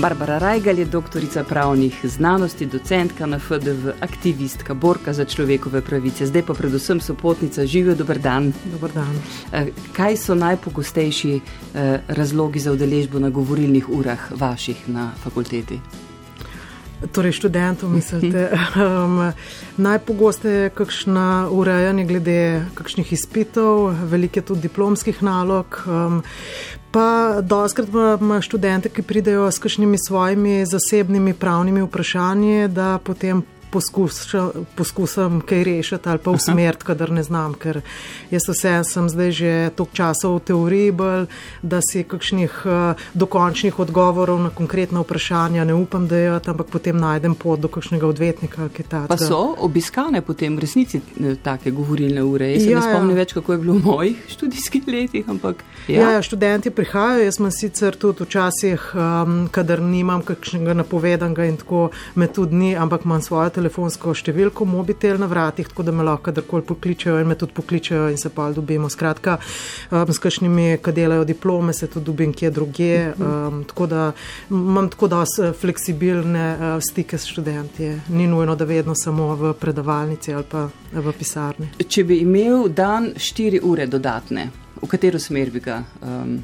Barbara Rajgal je doktorica pravnih znanosti, docentka na FDV, aktivistka, borka za človekove pravice, zdaj pa predvsem sopotnica. Živijo, dober dan. Dobar dan. Eh, kaj so najpogostejši eh, razlogi za udeležbo na govorilnih urah vaših na fakulteti? Torej, študentov mislite. Um, najpogosteje je kakšna urejanje glede kakšnih izpitov, veliko je tudi diplomskih nalog. Um, pa doskrat ima študente, ki pridejo s kakšnimi svojimi zasebnimi pravnimi vprašanji, da potem poskuša, poskusam kaj rešiti ali pa usmeriti, kadar ne znam, ker jaz vse sem zdaj že toliko časa v teoriji bolj, da si kakšnih uh, dokončnih odgovorov na konkretna vprašanja ne upam, da je, ampak potem najdem pot do kakšnega odvetnika. Pa so obiskane potem resnici eh, take govorilne ure. Jaz ja, se ne ja. spomnim ja. več, kako je bilo v mojih študijskih letih, ampak. Ja, ja, ja študenti prihajajo, jaz sem sicer tudi včasih, um, kadar nimam kakšnega napovedanega in tako me tudi ni, ampak imam svojo telefonsko številko, mobitel na vratih, tako da me lahko kadarkoli pokličejo in me tudi pokličejo in se pa dobimo. Skratka, um, s kakšnimi, ki delajo diplome, se tudi dobim kje druge. Um, tako da imam tako da fleksibilne uh, stike s študenti. Ni nujno, da vedno samo v predavalnici ali pa v pisarni. Če bi imel dan štiri ure dodatne, v katero smer bi ga? Um,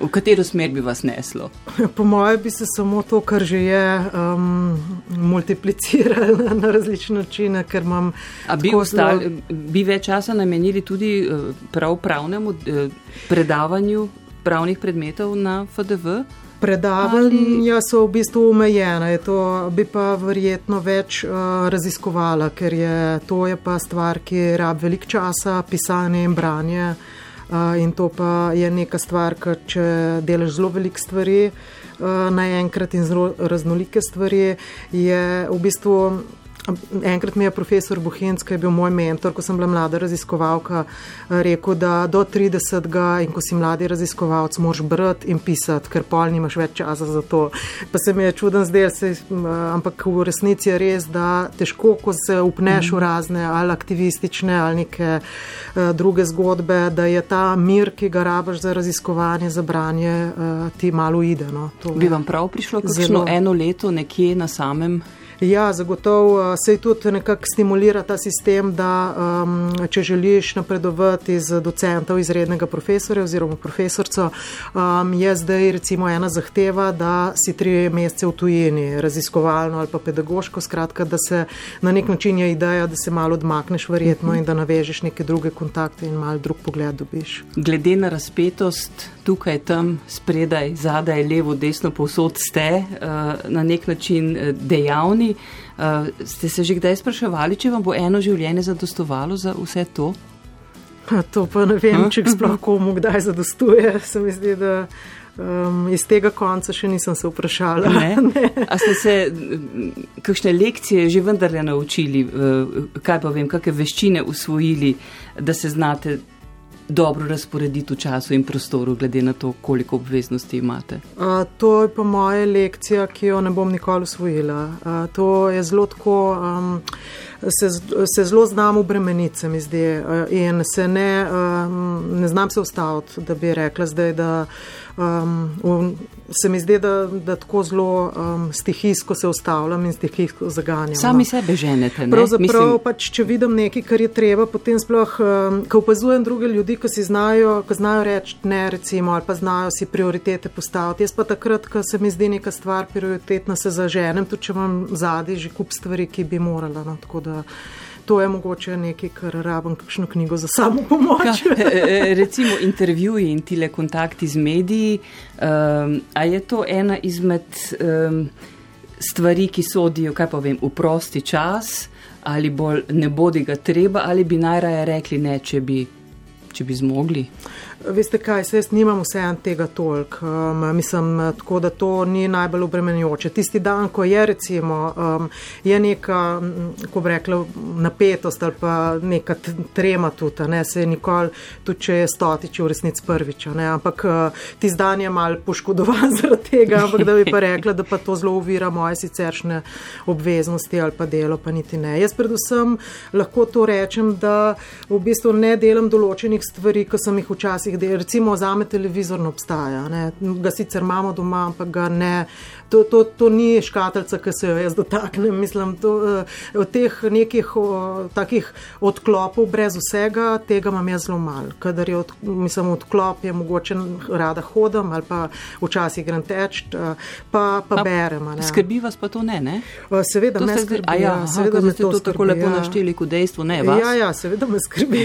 V katero smer bi vas neslo? Po mojem, bi se samo to, kar že je, um, multipliciralo na, različne načine. Bi, ostal, zelo... bi več časa namenili tudi uh, prav pravnemu uh, predavanju pravnih predmetov na FDV? Predavanja so v bistvu omejena, to bi pa verjetno več uh, raziskovala, ker je to je pa stvar, ki rabi veliko časa, pisanje in branje. In to pa je neka stvar, ker če delaš zelo veliko stvari naenkrat in zelo raznolike stvari, je v bistvu Enkrat mi je profesor Bohinc, ki je bil moj mentor, ko sem bila mlada raziskovalka, rekel, da do 30. in ko si mladi raziskovalec, moraš brati in pisati, ker pol nimaš več časa za to. Pa se mi je čuden zdel, se, ampak v resnici je res, da težko, ko se upneš v razne ali aktivistične ali neke uh, druge zgodbe, da je ta mir, ki ga rabaš za raziskovanje, za branje, uh, ti malo ide. No. Bi vam prav prišlo, kakšno eno leto nekje na samem? Ja, zagotovo se tudi nekako stimulira ta sistem, da um, če želiš napredovati z docenta v izrednega profesorja oziroma profesorco, um, je zdaj recimo ena zahteva, da si tri mesece v tujini, raziskovalno ali pa pedagoško, skratka, da se na nek način je ideja, da se malo odmakneš verjetno in da navežeš neke druge kontakte in mal drug pogled dobiš. Glede na razpetost tukaj, tam, spredaj, zadaj, levo, desno, povsod ste uh, na nek način uh, dejavni. Uh, ste se že kdaj spraševali, če vam bo eno življenje zadostovalo za vse to? Ha, to pa ne vem, če sploh komu kdaj zadostuje. Se mi zdi, da um, iz tega konca še nisem se vprašala. Ne? ne. A ste se kakšne lekcije že vendarle naučili, kaj pa vem, kakšne veščine usvojili, da se znate dobro razporediti v času in prostoru, glede na to, koliko obveznosti imate? A, to je pa moja lekcija, ki jo ne bom nikoli usvojila. A, to je zelo tako. Um, Se, se zelo znam obremeniti, se mi zdi, in se ne, ne znam se ustaviti, da bi rekla zdaj, da um, se mi zdi, da, da tako zelo um, stihijsko se ustavljam in stihijsko zaganjam. Sami no. sebe ženete. Pravzaprav, Mislim... pač, če vidim nekaj, kar je treba, potem sploh, um, ko opazujem druge ljudi, ki si znajo, ki znajo reči ne, recimo, ali pa znajo si prioritete postaviti. Jaz pa takrat, ko se mi zdi neka stvar prioritetna, se zaženem, tudi če imam zadnji že kup stvari, ki bi morala. No, To je mogoče nekaj, kar rabim, kakšno knjigo za samo pomoč. Ka, e, e, recimo intervjuji in tile kontakti z mediji. Um, a je to ena izmed um, stvari, ki sodijo, kaj pa vem, v prosti čas, ali bolj ne bodi ga treba, ali bi najraje rekli ne, če bi, če bi zmogli? Veste kaj, se jaz nimam vseeno tega tolk. Um, mislim, tako da to ni najbolj obremenjujoče. Tisti dan, ko je recimo, um, je neka, ko bi rekla, napetost ali pa neka trema tudi, ne, se je nikoli, tudi če je stotič v resnici prvič, ne, ampak uh, tisti dan je mal poškodovan zaradi tega, ampak da bi pa rekla, da pa to zelo uvira moje siceršne obveznosti ali pa delo, pa niti ne. Jaz predvsem lahko to rečem, da v bistvu ne delam določenih stvari, ko sem jih včasih nekih delih. Recimo, za me televizor ne obstaja, ne. ga sicer imamo doma, ampak ga ne. To, to, to ni škatlica, ki se jo jaz dotaknem. Mislim, da eh, od teh nekih o, takih odklopov, brez vsega, tega imam jaz zelo malo. Kadar je od, mislim, odklop, je mogoče rada hodim ali pa včasih grem teč, eh, pa, pa no, berem. Skrbi vas pa to ne? ne? Seveda me skrbi. Ja, aha, seveda me to, to tako lepo ja. našteli kot dejstvo. Ne, ja, ja, seveda me skrbi.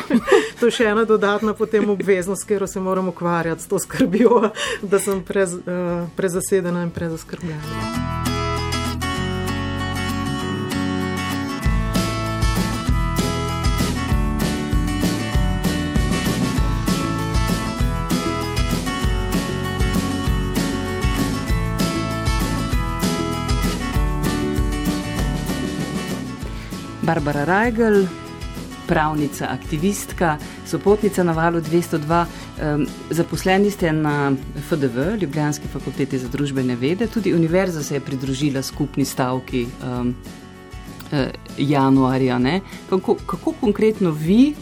to je še ena dodatna potem obveznost, s katero se moram ukvarjati, s to skrbijo, da sem prez, prezasedena in prez prezaskrbljeni. Barbara Reigel, pravnica, aktivistka, sopotnica na valu 202. Um, zaposleni ste na FDV, Ljubljanski fakulteti za družbene vede, tudi univerza se je pridružila skupni stavki um, uh, januarja. Kako, kako konkretno vi,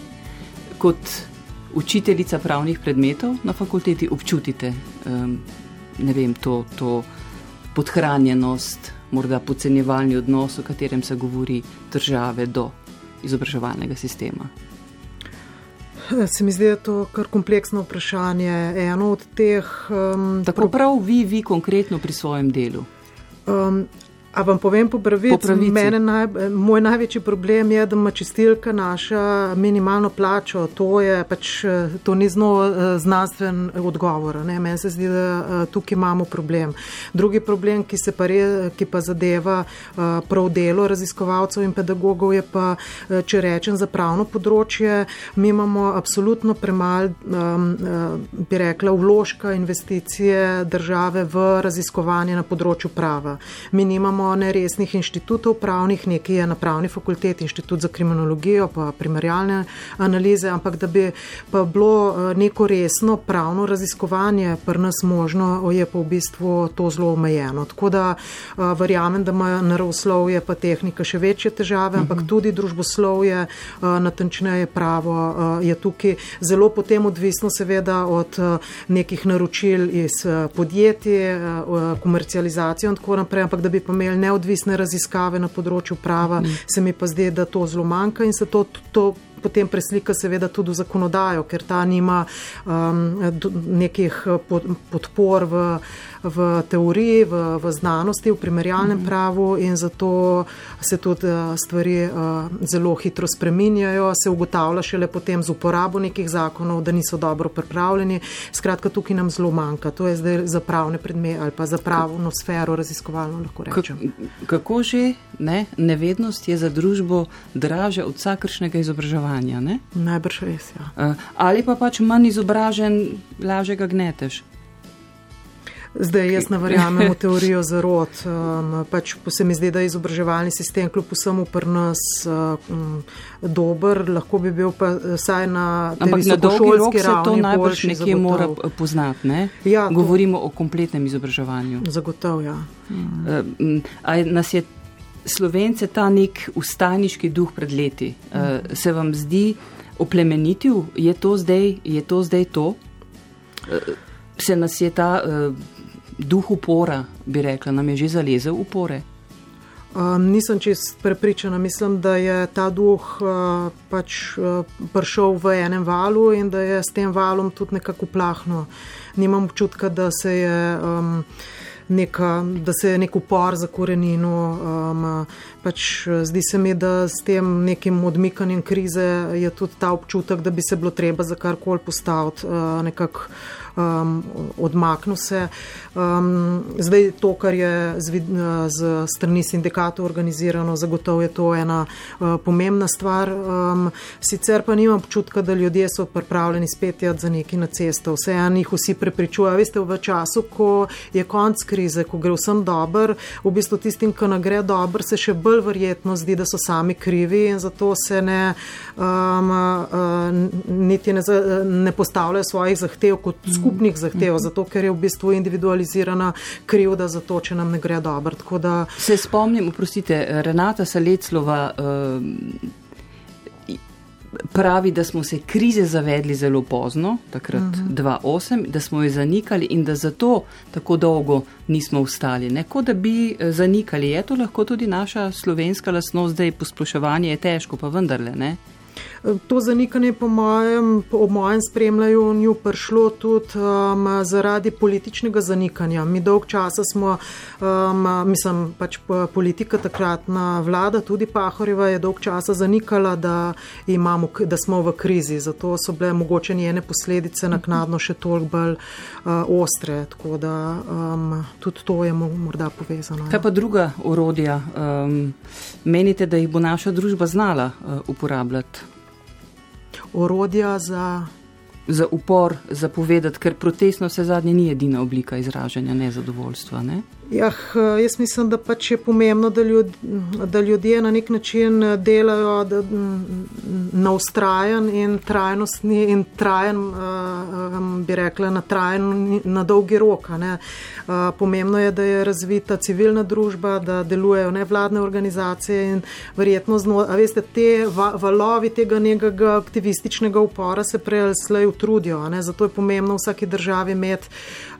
kot učiteljica pravnih predmetov na fakulteti, občutite um, vem, to, to podhranjenost, morda podcenjevalni odnos, o katerem se govori države do izobraževalnega sistema? Se mi zdi, da je to kar kompleksno vprašanje. Eno od teh. Um, Tako prav vi, vi konkretno pri svojem delu. Um, A vam povem po pravici, naj, moj največji problem je, da ima čistilka naša minimalno plačo. To, je, pač, to ni zno eh, znanstven odgovor. Meni se zdi, da eh, tukaj imamo problem. Drugi problem, ki, pa, re, ki pa zadeva eh, prav delo raziskovalcev in pedagogov, je pa, če rečem, za pravno področje. Mi imamo absolutno premalo, bi rekla, vložka investicije države v raziskovanje na področju prava. Mi nimamo imamo neresnih inštitutov pravnih, nekaj je na pravni fakulteti, inštitut za kriminologijo, pa primerjalne analize, ampak da bi pa bilo eh, neko resno pravno raziskovanje pri nas možno, je pa v bistvu to zelo omejeno. Tako da eh, verjamem, da ima naravoslovje pa tehnika še večje težave, ampak mhm. tudi družboslovje, eh, natančneje pravo je tukaj zelo potem odvisno seveda od nekih naročil iz podjetij, komercializacijo in tako naprej, ampak da bi pa imeli imeli neodvisne raziskave na področju prava, mm. se mi pa zdi, da to zelo manjka in se to, to potem preslika seveda tudi v zakonodajo, ker ta nima um, nekih podpor v v teoriji, v, v znanosti, v primerjalnem mm -hmm. pravu in zato se tudi uh, stvari uh, zelo hitro spreminjajo, se ugotavlja šele potem z uporabo nekih zakonov, da niso dobro pripravljeni. Skratka, tukaj nam zelo manjka. To je zdaj za pravne predmete ali pa za pravno sfero raziskovalno lahko rečem. Kako že ne? nevednost je za družbo draže od vsakršnega izobraževanja? Ne? Najbrž res. Ja. Uh, ali pa pač manj izobražen, lažje ga gneteš. Zdaj jaz ne verjamem v teorijo zarod. Um, pač se mi zdi, da je izobraževalni sistem kljub vsemu pri nas um, dober, lahko bi bil pa vsaj na visokošolski ravni. To najbolj nekje mora poznati. Ne? Ja, Govorimo to... o kompletnem izobraževanju. Zagotov, ja. Um, nas je Slovence ta nek ustajniški duh pred leti. Uh, se vam zdi oplemenitil? Je to zdaj, je to? Zdaj to? Uh, se nas je ta uh, duh upora, bi rekla, nam je že zalezel upore? Um, nisem čest prepričana. Mislim, da je ta duh uh, pač uh, prišel v enem valu in da je s tem valom tudi nekako plahno. Nimam občutka, da se je. Um, neka, da se je nek upor za korenino. Um, pač zdi se mi, da s tem nekim odmikanjem krize je tudi ta občutek, da bi se bilo treba za karkoli postaviti uh, nekako. Um, odmaknil se. Um, zdaj, to, kar je z, z strani sindikatov organizirano, zagotovo je to ena uh, pomembna stvar. Um, sicer pa nimam občutka, da ljudje so pripravljeni spet jeti za neki na cesto. Vse en jih vsi prepričujejo. Veste, v času, ko je konc krize, ko gre vsem dobro, v bistvu tistim, ki ne gre dobro, se še bolj verjetno zdi, da so sami krivi in zato se ne, um, uh, niti ne, ne postavljajo svojih zahtev kot skupnih zahtev, zato ker je v bistvu individualizirana krivda za to, če nam ne gre dobro. Da... Se spomnim, oprostite, Renata Saleclova. Uh, pravi, da smo se krize zavedli zelo pozno, takrat uh -huh. 2008, da smo jo zanikali in da zato tako dolgo nismo ustali. Neko da bi eh, zanikali, je to lahko tudi naša slovenska lasnost, zdaj posploševanje je težko, pa vendarle ne. To zanikanje, po mojem, po mojem spremljanju, prišlo tudi um, zaradi političnega zanikanja. Mi dolg časa smo, um, mislim, pač politika takratna vlada, tudi Pahorjeva je dolg časa zanikala, da, imamo, da smo v krizi. Zato so bile mogoče njene posledice naknadno še toliko bolj uh, ostre. Tako da um, tudi to je morda povezano. Kaj pa druga orodja? Um, menite, da jih bo naša družba znala uh, uporabljati? Orodja za. Za upor, za povedati, ker protestno vse zadnje ni edina oblika izražanja nezadovoljstva. Ne? Jah, jaz mislim, da pač je pomembno, da, ljud, da ljudje na nek način delajo da, na ustrajen in trajnostni in trajen, bi rekla, na trajen, na dolgi rok. Ne. Pomembno je, da je razvita civilna družba, da delujejo nevladne organizacije in verjetno, zno, a veste, te valovi tega nekega aktivističnega upora se prej ali slej utrudijo. Zato je pomembno v vsaki državi imeti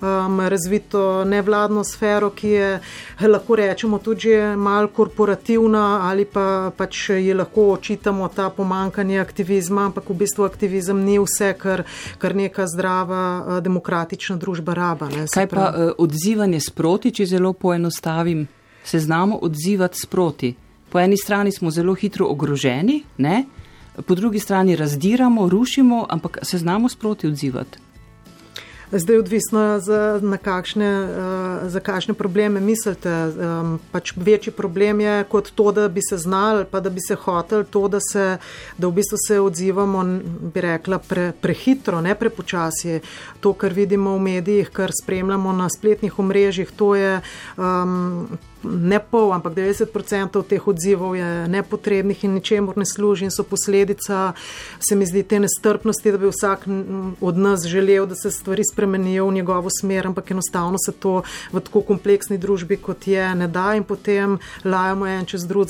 um, razvito nevladno sfero, ki je lahko rečemo tudi malo korporativna ali pa pač je lahko očitamo ta pomankanje aktivizma, ampak v bistvu aktivizem ni vse, kar, kar neka zdrava uh, demokratična družba raba. Ne, Kaj pa uh, odzivanje sproti, če zelo poenostavim, se znamo odzivati sproti. Po eni strani smo zelo hitro ogroženi, ne? po drugi strani razdiramo, rušimo, ampak se znamo sproti odzivati. Zdaj, odvisno za, kakšne, uh, za kakšne probleme mislite. Pač večji problem je kot to, da bi se znali, pa da bi se hotel, to, da, se, da v bistvu se odzivamo, bi rekla, pre, prehitro, ne prepočasje. To, kar vidimo v medijih, kar spremljamo na spletnih omrežjih, to je. Um, ne pol, ampak 90% teh odzivov je nepotrebnih in ničemur ne služi in so posledica, se mi zdi, te nestrpnosti, da bi vsak od nas želel, da se stvari spremenijo v njegovo smer, ampak enostavno se to v tako kompleksni družbi, kot je, ne da in potem lajamo en čez drugega.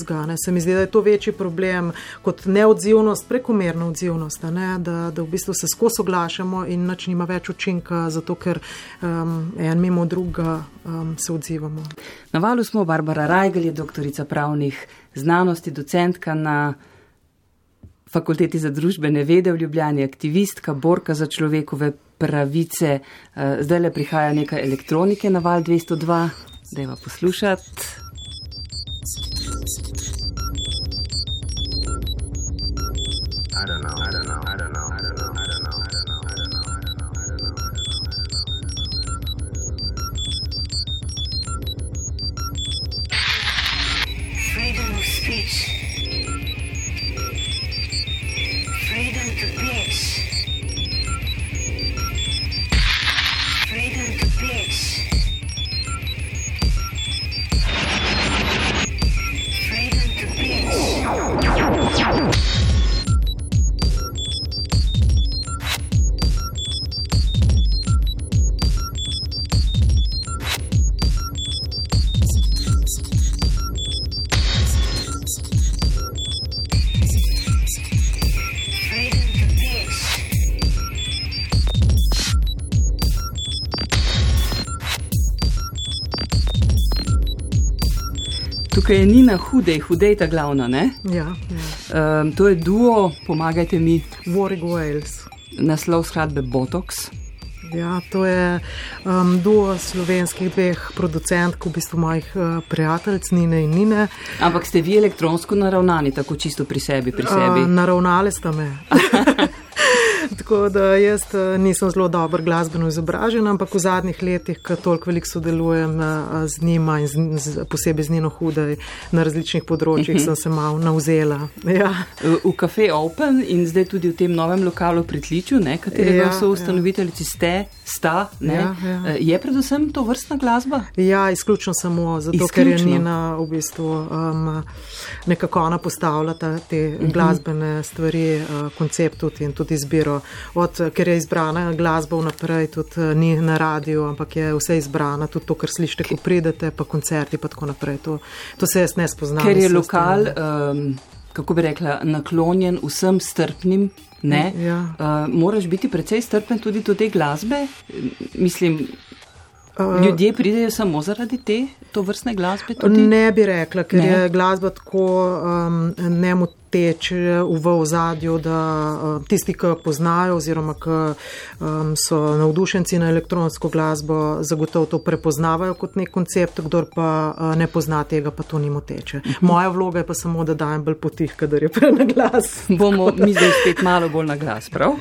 Se mi zdi, da je to večji problem kot neodzivnost, prekomerna odzivnost, ne? da, da v bistvu se skozi oglašamo in nič nima več učinka, zato ker um, en mimo drugega um, se odzivamo. Na valu smo Barbara Rajgel, je doktorica pravnih znanosti, docentka na Fakulteti za družbene vede v Ljubljani, aktivistka, borka za človekove pravice. Eh, zdaj le prihaja nekaj elektronike na val 202, da jo poslušate. Tukaj je Nina Hudej, Hudej ta glavna. Ja, ja. Um, to je duo, pomagajte mi. Warwick Wales. Naslov skladbe Botox. Ja, to je um, duo slovenskih dveh producentk, v bistvu mojih uh, prijateljic Nine in Nine. Ampak ste vi elektronsko naravnani, tako čisto pri sebi? Pri sebi? Uh, naravnali ste me. Tako da jaz eh, nisem zelo dobro glasbeno izobražen, ampak v zadnjih letih, ko toliko veliko sodelujem eh, z njima in z, z, posebej z njeno hudej na različnih področjih, sem se malo nauzela. Ja. V kafe Open in zdaj tudi v tem novem lokalu pri Tliču, katerega ja, so ja. ustanoviteljici ste, sta, ja, ja. Eh, je predvsem to vrstna glasba? Ja, izključno samo zato, izključno. ker je Nina v bistvu um, nekako ona postavlja te uh mhm. -huh. glasbene stvari, uh, koncept tudi in tudi izbiro od, ker je izbrana glasba vnaprej, tudi eh, ni na radiju, ampak je vse izbrana, tudi to, kar slišite, ko pridete, pa koncerti in tako naprej. To, to se jaz ne spoznam. Ker je lokal. Um, kako bi rekla, naklonjen vsem strpnim. Ne, ja. uh, moraš biti precej strpen tudi do te glasbe. Mislim, Ljudje pridejo samo zaradi te to vrstne glasbe? Tudi? Ne bi rekla, ker ne. je glasba tako um, nemoteč v ozadju, da uh, tisti, ki poznajo oziroma ki um, so navdušenci na elektronsko glasbo, zagotovo to prepoznavajo kot nek koncept, kdor pa uh, ne pozna tega, pa to ni moteče. Uh mhm. -huh. Moja vloga je pa samo, da dajem bolj potih, kadar je pre na glas. Bomo mi zdaj spet malo bolj na glas, prav?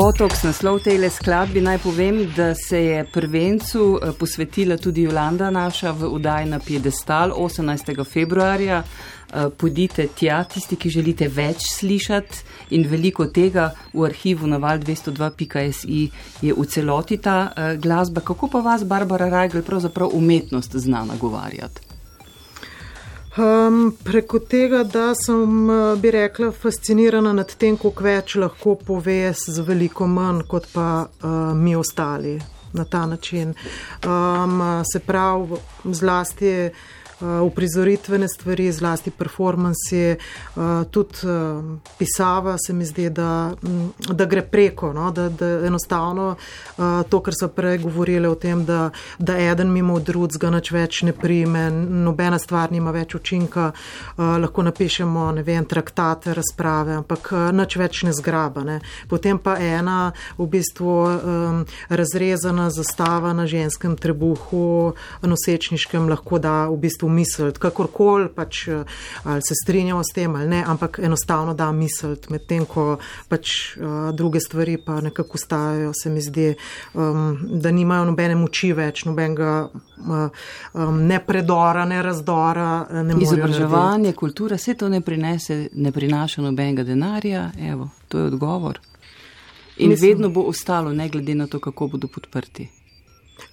Botox, naslov tele skladbi, naj povem, da se je prvencu eh, posvetila tudi Jolanda naša v udaj na Piedestal 18. februarja. Eh, Podite tja, tisti, ki želite več slišati in veliko tega v arhivu naval 202.si je v celoti ta eh, glasba. Kako pa vas, Barbara Rajgl, pravzaprav umetnost zna nagovarjati? Um, preko tega, da sem, eh, bi rekla, fascinirana nad tem, koliko več lahko pove z veliko manj, kot pa uh, mi ostali na ta način. Um, se pravi, zlasti je uprizoritvene stvari, zlasti performansi, tudi pisava se mi zdi, da, da gre preko, no? da, da enostavno to, kar so prej govorili o tem, da, da eden mimo drugega nič več ne prime, nobena stvar nima več učinka, lahko napišemo, ne vem, traktate, razprave, ampak nič več ne zgraba. Ne? Potem pa ena v bistvu um, razrezana zastava na ženskem trebuhu, nosečniškem, lahko da v bistvu misliti, kakorkoli pač eh, ali se strinjamo s tem ali ne, ampak enostavno da misliti, medtem ko pač uh, druge stvari pa nekako stajajo, se mi zdi, um, da nimajo nobene moči več, nobenega um, ne predora, ne razdora. Ne Izobraževanje, kultura, vse to ne prinese, ne prinaša nobenega denarja, evo, to je odgovor. In Mislim, vedno bo ostalo, ne glede na to, kako bodo podprti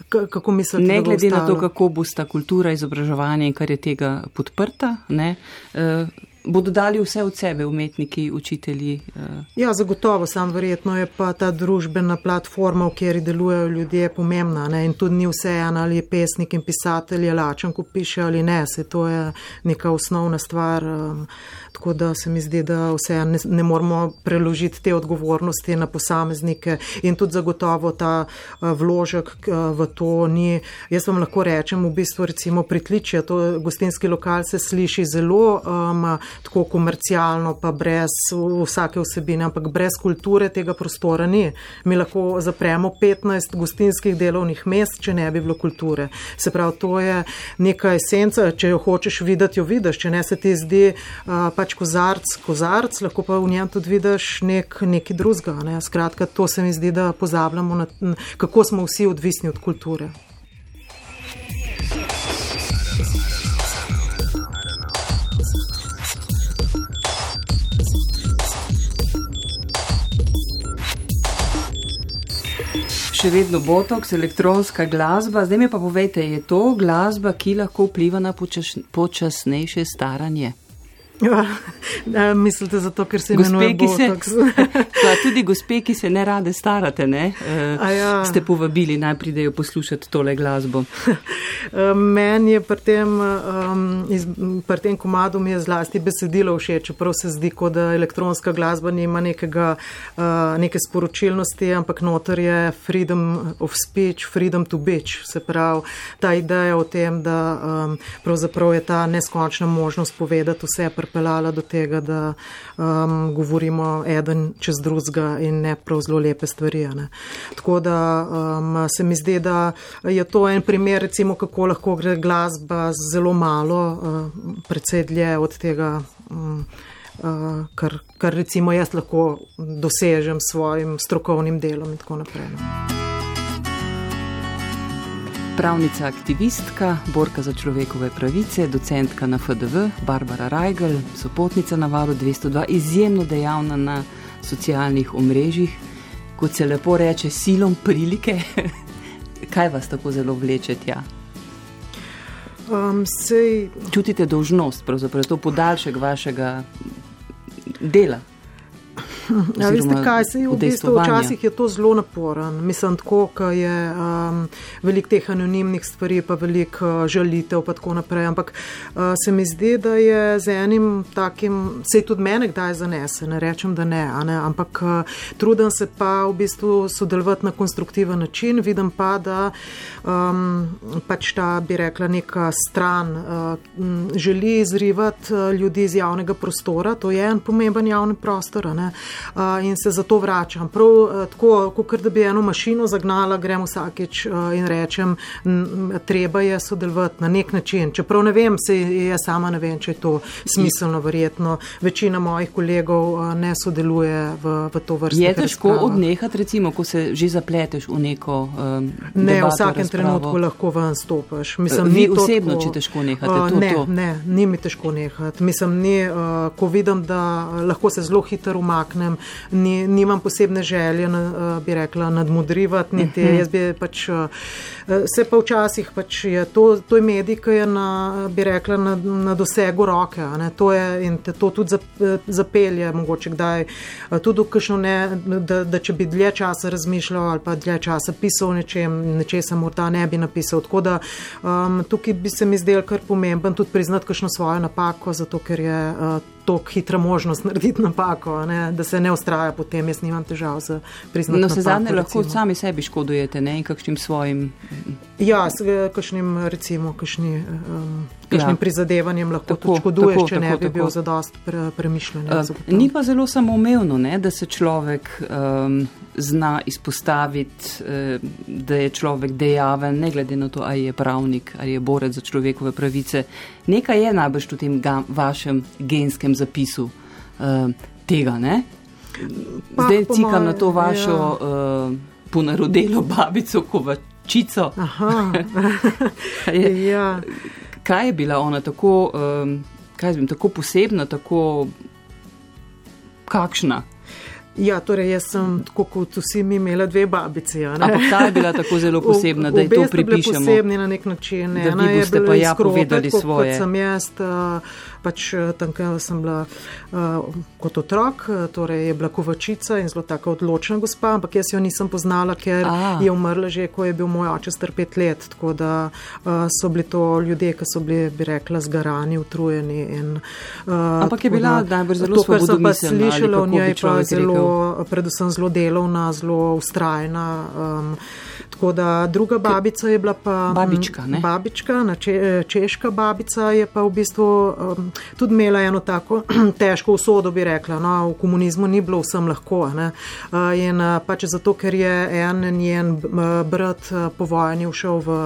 kako mislite? Ne glede na to, kako bo sta kultura, izobraževanje in kar je tega podprta, ne, uh, bodo dali vse od sebe, umetniki, učitelji. Uh. Ja, zagotovo, sam verjetno je pa ta družbena platforma, v kateri delujejo ljudje, pomembna ne, in tudi ni vse en ali pesnik in pisatelj je lačen, ko piše ali ne, se to je neka osnovna stvar. Um, Tako da se mi zdi, da vse ne, ne moramo preložiti te odgovornosti na posameznike in tudi zagotovo ta uh, vložek v to ni. Jaz vam lahko rečem, v bistvu recimo pritličje, to gostinski lokal se sliši zelo um, tako komercialno, pa brez vsake vsebine, ampak brez kulture tega prostora ni. Mi lahko zapremo 15 gostinskih delovnih mest, če ne bi bilo kulture. Se pravi, to je neka esenca, če jo hočeš videti, jo vidiš, če ne se ti zdi. Pač kozarc, kozarc, lahko pa v njem tudi vidiš nek, nekaj drugega. Ne? Skratka, to se mi zdi, da pozabljamo, na, kako smo vsi odvisni od kulture. Še vedno botoks, elektronska glasba. Zdaj mi pa povejte, je to glasba, ki lahko vpliva na počas, počasnejše staranje? Ja, mislite zato, ker se imenuje Botox? Pa tudi gospe, ki se ne rade starate, ne? E, ja. Ste povabili, naj pridejo poslušati tole glasbo. Meni je pri tem, um, pri tem komadu mi je zlasti besedilo všeč, čeprav se zdi, kot da elektronska glasba nima nekega, uh, neke sporočilnosti, ampak notor je freedom of speech, freedom to bitch. Se pravi, ta ideja o tem, da um, pravzaprav je ta neskončna možnost povedati vse, pripeljala do tega, da um, govorimo eden čez drugega in ne prav zelo lepe stvari. Ne. Tako da um, se mi zdi, da je to en primer, recimo, kako lahko gre glasba zelo malo, uh, predvsej dlje od tega. Um, Uh, kar, kar recimo jaz lahko dosežem s svojim strokovnim delom in tako naprej. No pravnica aktivistka, borka za človekove pravice, docentka na FDV, Barbara Rajgel, sopotnica na valu 202, izjemno dejavna na socialnih omrežjih. kot se lepo reče, silom prilike. Kaj vas tako zelo vleče tja? Um, sej... Čutite dožnost, pravzaprav to podaljšek vašega dela. Ja, veste, kaj se je v bistvu včasih je to zelo naporen. Mislim, tako, ker je um, veliko teh anonimnih stvari, pa veliko uh, žalitev, pa tako naprej. Ampak uh, se mi zdi, da je z enim takim, se tudi mene kdaj zanese, ne rečem, da ne, ne? ampak uh, trudim se pa v bistvu sodelovati na konstruktiven način. Vidim pa, da um, pač ta, bi rekla, neka stran uh, želi izrivati uh, ljudi iz javnega prostora. To je en pomemben javni prostor. Ne? In se zato vračam. Prav tako, kot da bi eno mašino zagnala, grem vsakeč in rečem, treba je sodelovati na nek način. Čeprav ne vem, se jaz sama ne vem, če je to smiselno, verjetno. Večina mojih kolegov ne sodeluje v, v to vrsto. Je težko odnehati, recimo, ko se že zapleteš v neko. Um, ne, v vsakem razpravo. trenutku lahko ven stopiš. Mislim, Vi osebno, tako, če težko nehate, uh, to, ne, to. ne, ni mi težko nehati. Mislim, ni, uh, ko vidim, da lahko se zelo hitro umakne spomnim, ni, nimam posebne želje, na, bi rekla, nadmudrivati, niti mhm. jaz bi pač. Se pa včasih pač je to, to je medij, ki je na, bi rekla, na, na dosegu roke. To je, in te to tudi zapelje, mogoče kdaj. Tudi, ne, da, da če bi dlje časa razmišljal ali pa dlje časa pisal nečem, nečesa morda ne bi napisal. Tako da um, tukaj bi se mi zdel kar pomemben tudi priznati kakšno svojo napako, zato ker je. Uh, tako hitra možnost narediti napako, ne? da se ne ustraja potem. Jaz nimam težav z priznanjem. No, se zadnje lahko sami sebi škodujete ne? in kakšnim svojim. Ja, s kakšnim, recimo, kakšnim, um, kakšnim ja. prizadevanjem lahko tako, tudi škoduješ, tako, če tako, ne bi tako. bil zadost pre, premišljen. Uh, ni pa zelo samoumevno, ne? da se človek. Um, zna izpostaviti, eh, da je človek dejaven, ne glede na to, ali je pravnik ali je borec za človekove pravice. Nekaj je najbrž v tem vašem genskem zapisu uh, tega. Ne? Zdaj cikam na to vašo ja. uh, ponarodelo babico Kovačico. je, ja. Kaj je bila ona tako, um, zvim, tako posebna, tako kakšna? Ja, torej jaz sem, tako kot vsi mi, imela dve babici. Ampak ta je bila tako zelo posebna, da je to pripišemo. Posebni na nek način. Ne, da vi boste pa ja povedali svoje. Kot sem jaz, pač tam, kjer sem bila kot otrok, torej je bila kovačica in zelo tako odločna gospa, ampak jaz jo nisem poznala, ker A. je umrla že, ko je bil moj oče star pet let. Tako da so bili to ljudje, ki so bili, bi rekla, zgarani, utrujeni. In, ampak je bila najbolj zelo svobodna predvsem zelo delovna, zelo ustrajna. Um, Tako da druga babica je bila pa babička, babička če, češka babica je pa v bistvu um, tudi imela eno tako težko usodo, bi rekla. No, v komunizmu ni bilo vsem lahko. Uh, in uh, pač zato, ker je en njen brat uh, po vojni všel v,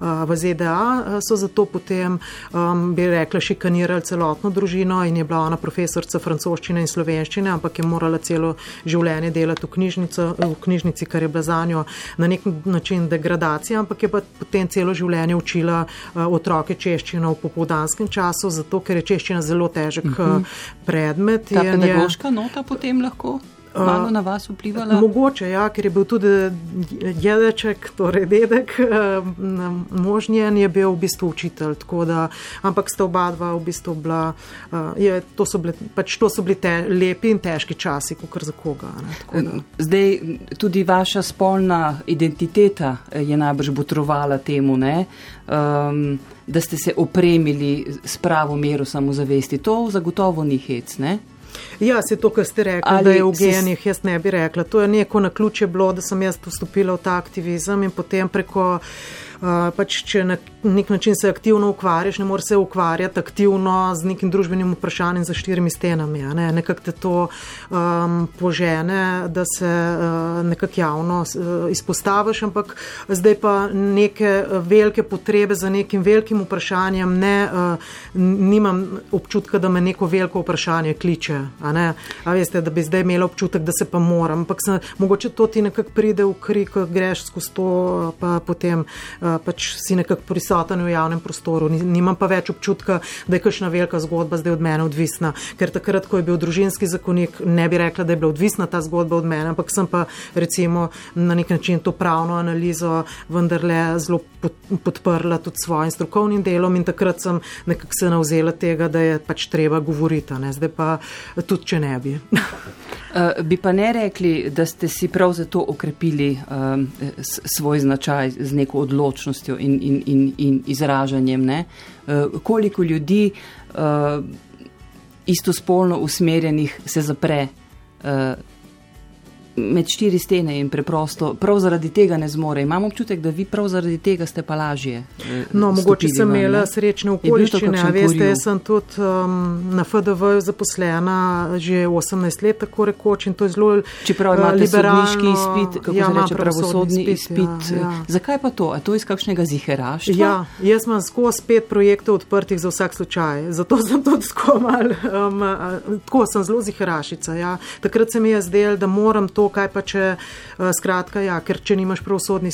v ZDA, so zato potem, um, bi rekla, šikanirali celotno družino in je bila ona profesorica francoščine in slovenščine, ampak je morala celo življenje delati v, v knjižnici, kar je bila za njo na nek način degradacije, ampak je pa potem celo življenje učila otroke češčino v popoldanskem času, zato ker je češčina zelo težek uh -huh. predmet. Ta pedagoška nota potem lahko malo na vas vplivala? Mogoče, ja, ker je bil tudi jedeček, torej dedek, možnjen je bil v bistvu učitelj. Da, ampak sta oba dva v bistvu bila, je, to so bili, pač to so bili te, lepi in težki časi, kot za koga. Ne, Zdaj, tudi vaša spolna identiteta je najbrž botrovala temu, ne, um, da ste se opremili s pravo mero samozavesti. To zagotovo ni hec, ne? Ja, se to, kar ste rekli, Ali da je v genih, jaz ne bi rekla. To je neko na ključe bilo, da sem jaz vstopila v ta aktivizem in potem preko pač, če na nek način se aktivno ukvarjaš, ne moreš se ukvarjati aktivno z nekim družbenim vprašanjem za štirimi stenami. Ne? Nekako te to um, požene, da se uh, nekako javno uh, izpostaviš, ampak zdaj pa neke velike potrebe za nekim velikim vprašanjem, ne, uh, nimam občutka, da me neko veliko vprašanje kliče. A ne? A veste, da bi zdaj imela občutek, da se pa moram. Ampak se, mogoče to ti nekako pride v krik, greš skozi to, pa potem. Uh, pač si nekako prisoten v javnem prostoru. Nimam pa več občutka, da je kakšna velika zgodba zdaj od mene odvisna, ker takrat, ko je bil družinski zakonik, ne bi rekla, da je bila odvisna ta zgodba od mene, ampak sem pa recimo na nek način to pravno analizo vendarle zelo podprla tudi svojim strokovnim delom in takrat sem nekako se navzela tega, da je pač treba govoriti, ne? zdaj pa tudi, če ne bi. Uh, bi pa ne rekli, da ste si prav zato okrepili um, svoj značaj z neko odločnostjo in, in, in, in izražanjem. Uh, koliko ljudi uh, istospolno usmerjenih se zapre uh, med štiri stene in preprosto prav zaradi tega ne zmore. Imam občutek, da vi prav zaradi tega ste pa lažje. Eh, no, mogoče sem imela srečne okoliščine. Veste, jaz sem tudi um, na FDV zaposlena že 18 let, tako rekoč, in to je zelo Čeprav imate liberalniški izpit, kako ja, se reče, pravosodni izpit. izpit. Ja, ja. Zakaj pa to? A to iz kakšnega ziheraštva? Ja, jaz imam skozi pet projektov odprtih za vsak slučaj. Zato sem tudi tako mal, um, tako sem zelo ziherašica. Ja. Takrat se mi je zdelo, da moram to kaj pa če, uh, skratka, ja, ker če nimaš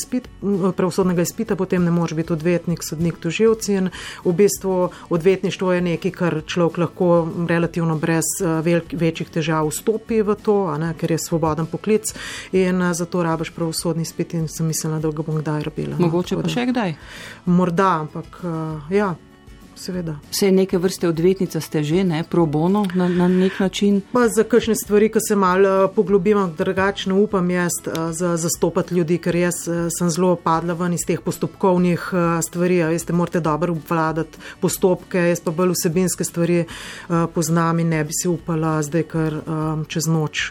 spit, pravosodnega izpita, potem ne moreš biti odvetnik, sodnik, tužilci in v bistvu odvetništvo je nekaj, kar človek lahko relativno brez uh, velik, večjih težav vstopi v to, ne, ker je svoboden poklic in zato rabaš pravosodni izpit in sem mislila, da ga bom kdaj rabila. No. Mogoče no, pa še kdaj? Morda, ampak ja seveda. Vse neke vrste odvetnica ste že, ne, pro bono na, na nek način? Pa za kakšne stvari, ki se malo eh, poglobimo, drugačno upam jaz eh, za zastopati ljudi, ker jaz eh, sem zelo padla ven iz teh postopkovnih stvari. Veste, morate dobro obvladati postopke, jaz pa bolj vsebinske stvari poznam in ne bi si upala zdaj kar čez noč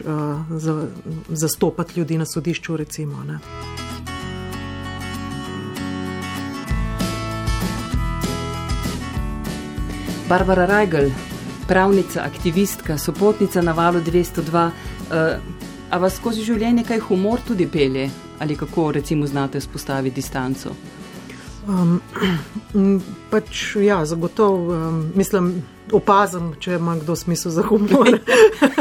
zastopati ljudi na sodišču, recimo. Ne. Barbara Reigl, pravnica, aktivistka, sopotnica na valu 202. Uh, eh, a vas skozi življenje kaj humor tudi pelje ali kako recimo znate spostaviti distanco? Um, pač, ja, zagotovo. Um, mislim, opazim, če ima kdo smisel za humor.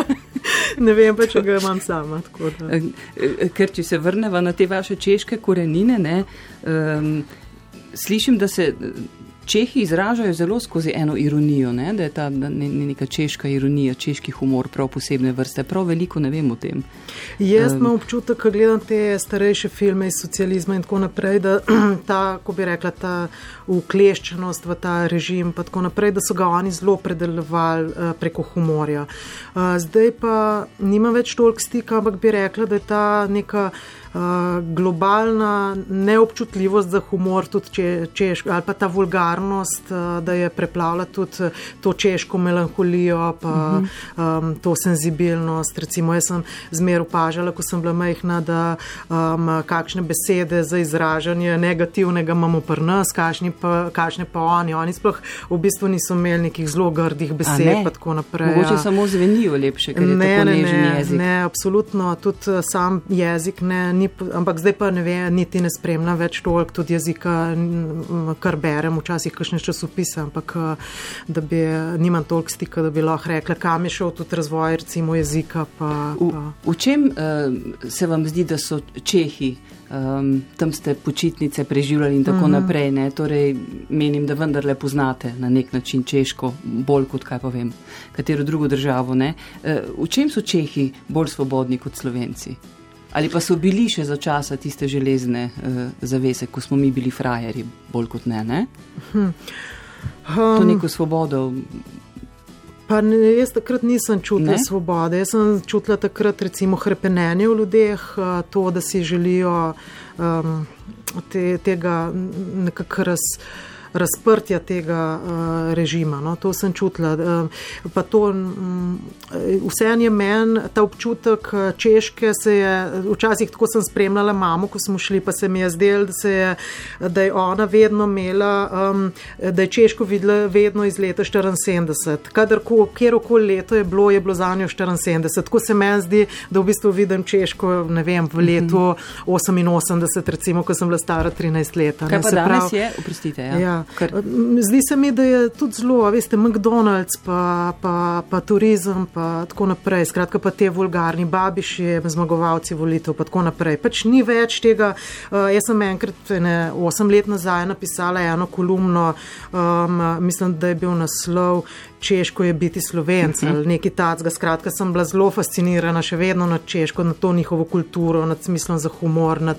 ne vem pa, če ga imam sama. Eh, eh, ker če se vrnemo na te vaše češke korenine, ne, um, slišim, da se. Čehi izražajo zelo skozi eno ironijo, ne? da je ta ne, ne, neka češka ironija, češki humor, prav posebne vrste. Prav veliko ne vem o tem. Jaz imam um, občutek, ko gledam te starejše filme iz socializma in tako naprej, da ta, ko bi rekla, ta ukleščenost v ta režim, pa tako naprej, da so ga oni zelo predelovali uh, preko humorja. Uh, zdaj pa nima več toliko stika, ampak bi rekla, da je ta neka. Globalna neobčutljivost za humor, tudi če, češ, ali pa ta vulgarnost, da je preplavila tudi to češko melankolijo, pa uh -huh. um, to senzibilnost. Recimo, jaz sem zmer opažala, ko sem bila majhna, da um, kakšne besede za izražanje negativnega imamo pri nas, kakšne pa, kakšne pa oni. Oni sploh v bistvu niso imeli nekih zelo grdih besed in tako naprej. Mogoče ja. samo zvenijo lepše, ker ne, je ne, ne, jezik. Ne, absolutno, tudi sam jezik ne ni, ampak zdaj pa ne ve, niti ne spremlja več toliko tudi jezika, kar berem, včasih kakšne časopise, ampak da bi nimam toliko stika, da bi lahko rekla, kam je šel tudi razvoj recimo jezika. Pa, v, pa. v čem uh, se vam zdi, da so Čehi? Um, tam ste počitnice preživljali in tako mm -hmm. naprej. Ne? Torej, menim, da vendarle poznate na nek način Češko, bolj kot kaj pa vem, katero drugo državo. Uh, v čem so Čehi bolj svobodni kot Slovenci? Ali pa so bili še za časa tiste železne uh, zavese, ko smo mi bili frajeri, bolj kot ne? ne? Hm. Um, to neko svobodo. Pa ne, jaz takrat nisem čutila ne? svobode. Jaz sem čutila takrat recimo hrepenenje v ljudeh, uh, to, da si želijo um, te, tega nekako razumeti razprtja tega uh, režima. No, to sem čutila. Uh, to, um, vse je meni ta občutek eh, češke, se je včasih tako sem spremljala mamo, ko smo šli, pa se mi je zdelo, da, da je ona vedno imela, um, da je češko videla vedno iz leta 74. Kadar kjerkoli leto je bilo, je bilo za njo 74. Tako se meni zdi, da v bistvu vidim češko, ne vem, v letu 88, recimo, ko sem bila stara 13 let. Kaj pa danes prav, je, oprostite. Ja. Ja, Ja. Zdi se mi, da je tudi zelo, veste, McDonald's, pa, pa, pa turizem, pa tako naprej. Skratka, pa te vulgarni babiši, zmagovalci volitev, pa tako naprej. Pač ni več tega. Uh, jaz sem enkrat, ne, osem let nazaj, napisala eno kolumno, um, mislim, da je bil naslov češko je biti slovenc ali nekaj tacga. Skratka, sem bila zelo fascinirana še vedno nad češko, nad to njihovo kulturo, nad smislom za humor, nad,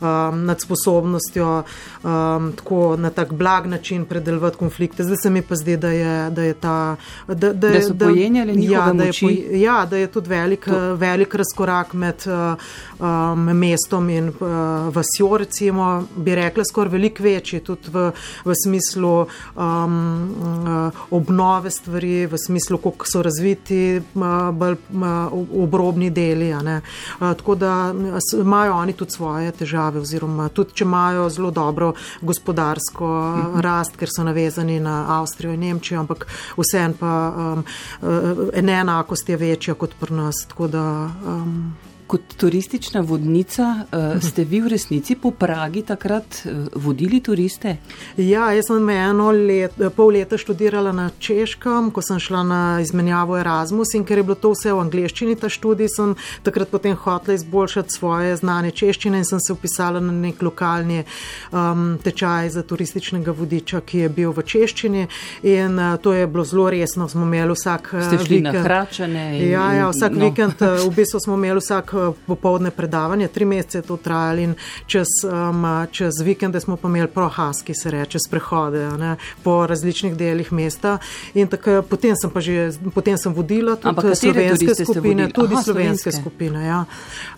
um, nad sposobnostjo um, tako na tak blag način predelovati konflikte. Zdaj se mi pa zdi, da je, da je ta. Da, da, da so da, pojenjali ja, da, je, ja, da je tudi velik, velik razkorak med uh, um, mestom in uh, vasjo, recimo, bi rekla, skoraj veliko večji, tudi v, v smislu um, uh, obnove stvari, v smislu, kako so razviti bolj obrobni deli. Tako da imajo oni tudi svoje težave, oziroma tudi če imajo zelo dobro gospodarsko mhm. rast, ker so navezani na Avstrijo in Nemčijo, ampak vseeno pa um, neenakost je večja kot pri nas. Tako da um, Kot turistična vodnica uh, ste vi v resnici po Pragi takrat uh, vodili turiste? Ja, jaz sem eno let, pol leta študirala na Češkem, ko sem šla na izmenjavo Erasmus in ker je bilo to vse v angleščini, ta študij, sem takrat potem hotela izboljšati svoje znanje češčine in sem se upisala na nek lokalni um, tečaj za turističnega vodiča, ki je bil v češčini in uh, to je bilo zelo resno. Smo imeli vsak uh, vikend. Na hračane in, ja, ja, vsak no. vikend, v bistvu smo imeli vsak popovdne predavanje, tri mesece je to trajalo in čez, um, čez vikende smo pa imeli prohaski, se reče, sprehode ne, po različnih delih mesta. In tako, potem sem pa že, potem sem vodila tudi slovenske skupine, tudi Aha, slovenske, slovenske skupine. Ja.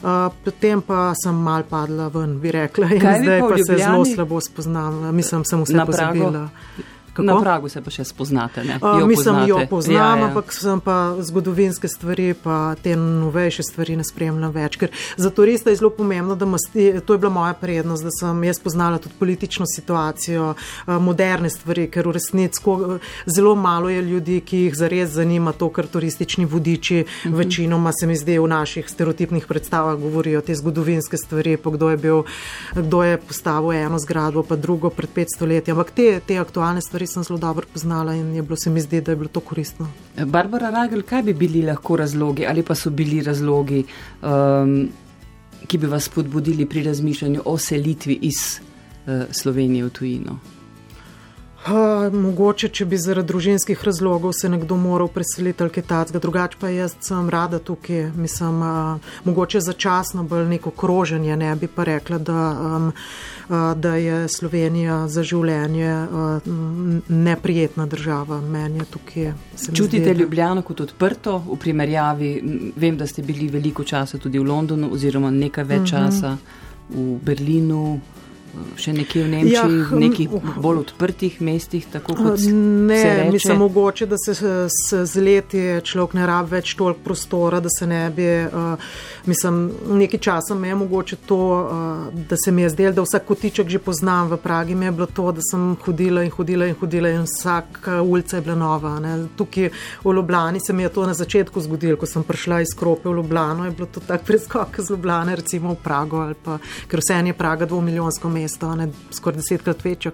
Uh, potem pa sem mal padla ven, bi rekla, in Kaj zdaj pa se zelo slabo spoznam, mislim, sem vse pozabila. Prago. Kako? Na pragu se pa še spoznate. Uh, mislim, jo poznam, ja, ja. ampak sem pa zgodovinske stvari, pa te novejše stvari ne spremljam več. Ker za turista je zelo pomembno, da masti, to je bila moja prednost, da sem jaz poznala tudi politično situacijo, uh, moderne stvari, ker v resnici zelo malo je ljudi, ki jih zares zanima to, kar turistični vodiči uh mhm. -huh. večinoma se mi zdi v naših stereotipnih predstavah govorijo te zgodovinske stvari, pa kdo je bil, kdo je postavil eno zgradbo, pa drugo pred 500 leti. Ampak te, te aktualne stvari stvari sem zelo dobro poznala in je bilo se mi zdi, da je bilo to koristno. Barbara Ragel, kaj bi bili lahko razlogi ali pa so bili razlogi, um, ki bi vas spodbudili pri razmišljanju o selitvi iz uh, Slovenije v tujino? Uh, mogoče, če bi zaradi družinskih razlogov se nekdo moral preseliti ali kaj takega, drugače pa jaz sem rada tukaj. Mislim, uh, mogoče začasno bolj neko kroženje, ne bi pa rekla, da, um, uh, da je Slovenija za življenje uh, neprijetna država. Meni je tukaj. Čutite zdi, Ljubljano kot odprto v primerjavi? Vem, da ste bili veliko časa tudi v Londonu oziroma nekaj več uh mhm. -huh. časa v Berlinu še nekje v Nemčiji, ja, v nekih bolj odprtih mestih, tako kot ne. Mislim, mogoče, da se s leti človek ne rabi več toliko prostora, da se ne bi. Uh, mislim, nekaj časa me je mogoče to, uh, da se mi je zdelo, da vsak kotiček že poznam v Pragi. Mi je bilo to, da sem hodila in hodila in hodila in vsaka ulica je bila nova. Ne. Tukaj v Ljubljani se mi je to na začetku zgodilo, ko sem prišla iz Krope v Ljubljano, je bilo to tak preskok z Ljubljane, recimo v Prago, pa, ker vse je Praga dvomilijonsko mesto mesto, ne, skoraj desetkrat večja.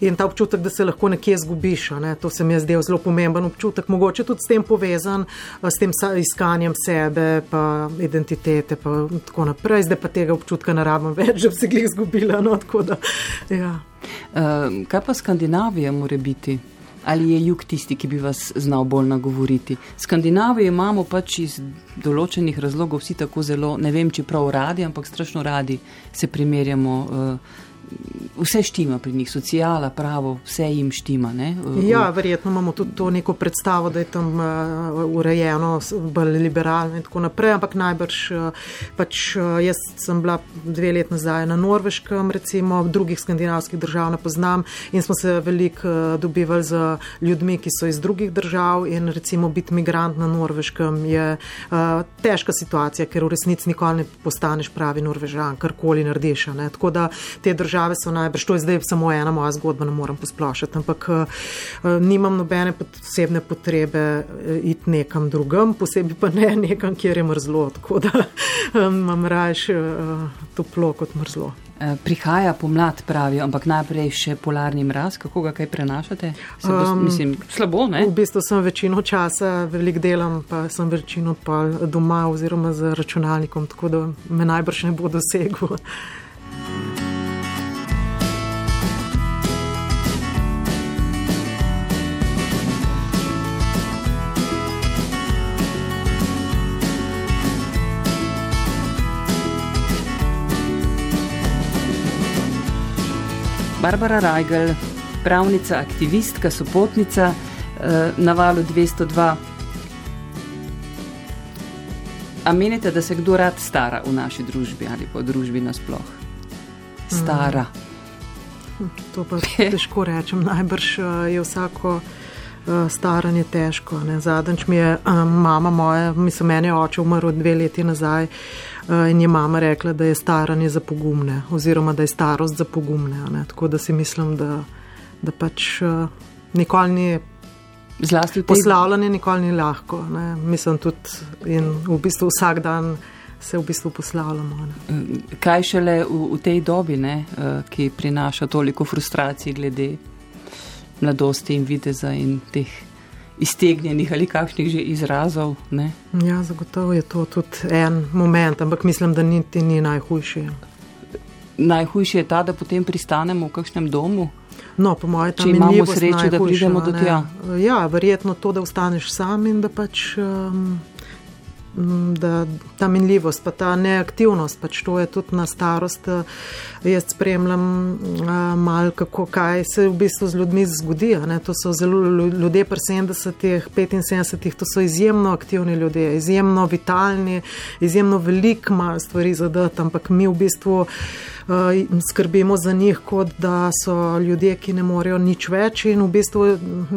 In ta občutek, da se lahko nekje zgubiš, ne, to se mi je zdel zelo pomemben občutek, mogoče tudi s tem povezan, s tem iskanjem sebe, pa identitete in tako naprej. Zdaj pa tega občutka ne rabim več, da bi se jih izgubila. No, da, ja. uh, kaj pa Skandinavija mora biti? Ali je jug tisti, ki bi vas znal bolj nagovoriti? Skandinavijo imamo pač iz določenih razlogov vsi tako zelo, ne vem, če prav radi, ampak strašno radi se primerjamo. Uh, vse štima pri njih, sociala, pravo, vse jim štima. Ne? Ja, verjetno imamo tudi to neko predstavo, da je tam uh, urejeno, bolj liberalno in tako naprej, ampak najbrž uh, pač uh, jaz sem bila dve let nazaj na Norveškem, recimo drugih skandinavskih držav ne poznam in smo se veliko uh, dobivali z ljudmi, ki so iz drugih držav in recimo biti migrant na Norveškem je uh, težka situacija, ker v resnici nikoli ne postaneš pravi norvežan, karkoli narediš. Tako da te države so naj najbrž to je zdaj samo ena moja zgodba, ne morem posplošiti, ampak uh, nimam nobene posebne potrebe uh, iti nekam drugam, posebej pa ne nekam, kjer je mrzlo, tako da imam rajš uh, toplo kot mrzlo. Prihaja pomlad, pravijo, ampak najprej še polarni mraz, kako ga kaj prenašate? Bo, um, mislim, slabo, ne? V bistvu sem večino časa velik delam, pa sem večino pa doma oziroma z računalnikom, tako da me najbrž ne bo dosegel. Barbara Rajgel, pravnica, aktivistka, sopotnica eh, na valu 202. A menite, da se kdo rad stara v naši družbi ali pa v družbi nasploh? Stara. Hmm. To pa težko rečem. Najbrž eh, je vsako staranje težko. Zadnjič mi je mama moja, mislim, meni je oče umrl dve leti nazaj. Eh, in je mama rekla, da je staranje za pogumne, oziroma da je starost za pogumne. Ne? Tako da si mislim, da, da pač nikoli ni. Zlasti poslavljanje nikoli ni lahko. Ne? Mislim tudi in v bistvu vsak dan. Se v bistvu poslavljamo. Ne. Eh, kaj šele v, v tej dobi, ne, ki prinaša toliko frustracij glede mladosti in videza in teh iztegnjenih ali kakšnih že izrazov. Ne? Ja, zagotovo je to tudi en moment, ampak mislim, da niti ni najhujši. Najhujši je ta, da potem pristanemo v kakšnem domu. No, po mojem, če imamo srečo, da pridemo do tja. Ja, verjetno to, da ostaneš sam in da pač. Um, da ta minljivost, pa ta neaktivnost, pač to je tudi na starost. Eh, jaz spremljam eh, malo, kako kaj se v bistvu z ljudmi zgodi. Ne? To so zelo ljudje pri 70-ih, 75-ih, to so izjemno aktivni ljudje, izjemno vitalni, izjemno veliko imajo stvari zadati, ampak mi v bistvu. Eh, skrbimo za njih, kot da so ljudje, ki ne morejo nič več. In v bistvu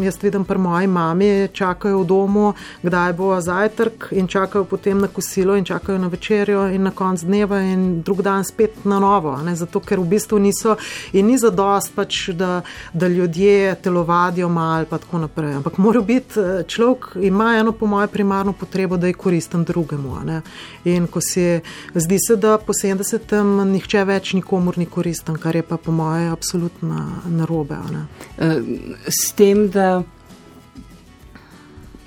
jaz vidim pri moji mami, čakajo v domu, kdaj bo zajtrk in čakajo potem na kosilo in čakajo na večerjo in na konc dneva in drug dan spet na novo. Ne? Zato, ker v bistvu niso in ni zadost, pač, da, da ljudje telovadijo malo in tako naprej. Ampak mora biti eh, človek, ima eno po moje primarno potrebo, da je koristen drugemu. Ne? In ko se zdi se, da po 70-em nihče več ni nikomor ni koristen, kar je pa po moje absolutno narobe. Eh, s tem, da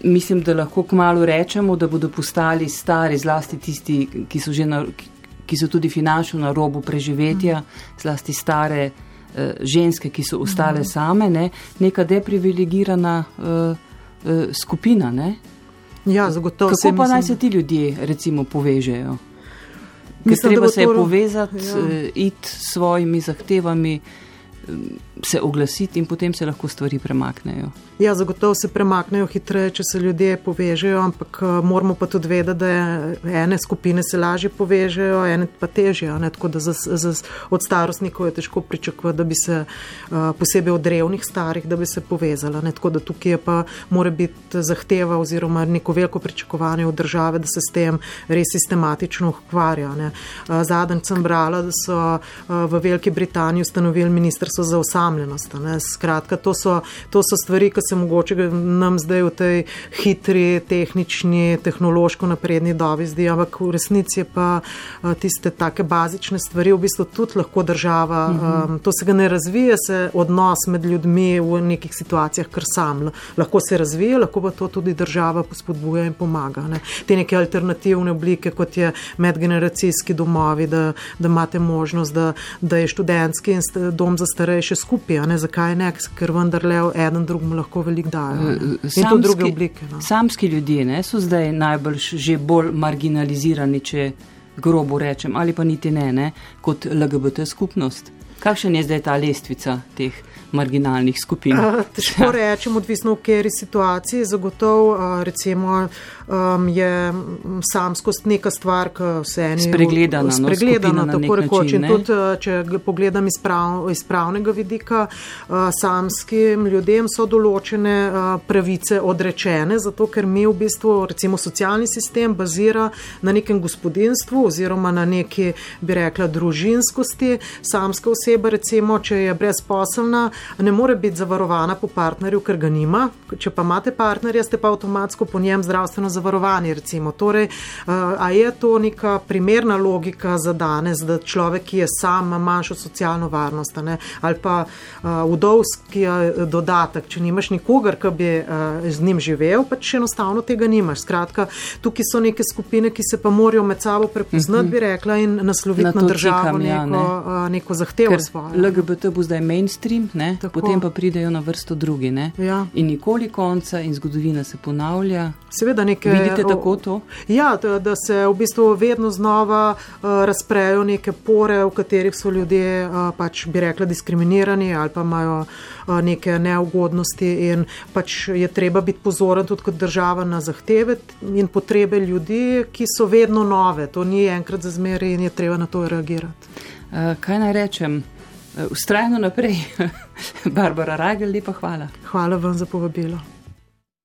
mislim, da lahko kmalo rečemo, da bodo postali stari, zlasti tisti, ki so, na, ki so tudi finančno na robu preživetja, mm. zlasti stare uh, ženske, ki so ostale mm. same, ne? neka deprivilegirana uh, uh, skupina. Ne? Ja, zagotovo. Kako pa naj se ti ljudje recimo povežejo? Ker treba se je povezati, ja. uh, iti s svojimi zahtevami, se oglasiti in potem se lahko stvari premaknejo. Ja, zagotovo se premaknejo hitreje, če se ljudje povežejo, ampak eh, moramo pa tudi vedeti, da ene skupine se lažje povežejo, ene pa težje. Ne? Tako da za, za, od starostnikov je težko pričakovati, da bi se uh, posebej od revnih starih, da bi se povezala. Ne? Tako da tukaj je pa mora biti zahteva oziroma neko veliko pričakovanje od države, da se s tem res sistematično ukvarja. Uh, Zadnjič sem brala, da so v Veliki Britaniji ustanovili ministrstvo za osamljenost. Skratka, to so, to so stvari, ki se mogoče nam zdaj v tej hitri, tehnični, tehnološko napredni dobi zdi, ampak v resnici je pa tiste take bazične stvari v bistvu tudi lahko država. Uh -huh. um, to se ga ne razvije, se odnos med ljudmi v nekih situacijah kar sam. Lahko se razvije, lahko pa to tudi država pospodbuja in pomaga. Ne. Te neke alternativne oblike, kot je medgeneracijski domovi, da, da imate možnost, da, da je študentski dom za starejše skupaj, ne zakaj ne, ker vendarle eden drugemu lahko veliko dajo. Samski, oblike, no. samski ljudje ne, so zdaj najbolj že bolj marginalizirani, če grobo rečem, ali pa niti ne, ne kot LGBT skupnost. Kakšen je zdaj ta lestvica teh? Marginalnih skupin. Težko rečem, odvisno v kateri situaciji. Zagotovo recimo, um, je samskost neka stvar, ki se eni spregledana. Spregledana, no, tako rekoč. In tudi, če pogledam iz, prav, iz pravnega vidika, samskim ljudem so določene pravice odrečene, zato ker mi v bistvu, recimo, socialni sistem bazira na nekem gospodinstvu oziroma na neki, bi rekla, družinskosti. Samska oseba, recimo, če je brezposelna, ne more biti zavarovana po partnerju, ker ga nima. Če pa imate partnerja, ste pa avtomatsko po njem zdravstveno zavarovani. Recimo. Torej, a je to neka primerna logika za danes, da človek, ki je sam, ima manjšo socialno varnost ne? ali pa vdovski dodatek, če nimaš nikogar, ki bi z njim živel, pač enostavno tega nimaš. Skratka, tukaj so neke skupine, ki se pa morajo med sabo prepoznati, bi rekla, in nasloviti na, na državo čikam, ja, neko, ja, ne. neko zahtevo svojo. LGBT bo zdaj mainstream, potem pa pridejo na vrsto drugi. Ja. In nikoli konca in zgodovina se ponavlja. Seveda nekaj. Vidite tako to? Ja, da, da se v bistvu vedno znova uh, razprejo neke pore, v katerih so ljudje, uh, pač bi rekla, diskriminirani ali pa imajo uh, neke neugodnosti in pač je treba biti pozoren tudi kot država na zahteve in potrebe ljudi, ki so vedno nove. To ni enkrat za zmeri in je treba na to reagirati. Kaj naj rečem? Ustrajno naprej. Barbara Ragel, lepa hvala. Hvala vam za povabilo.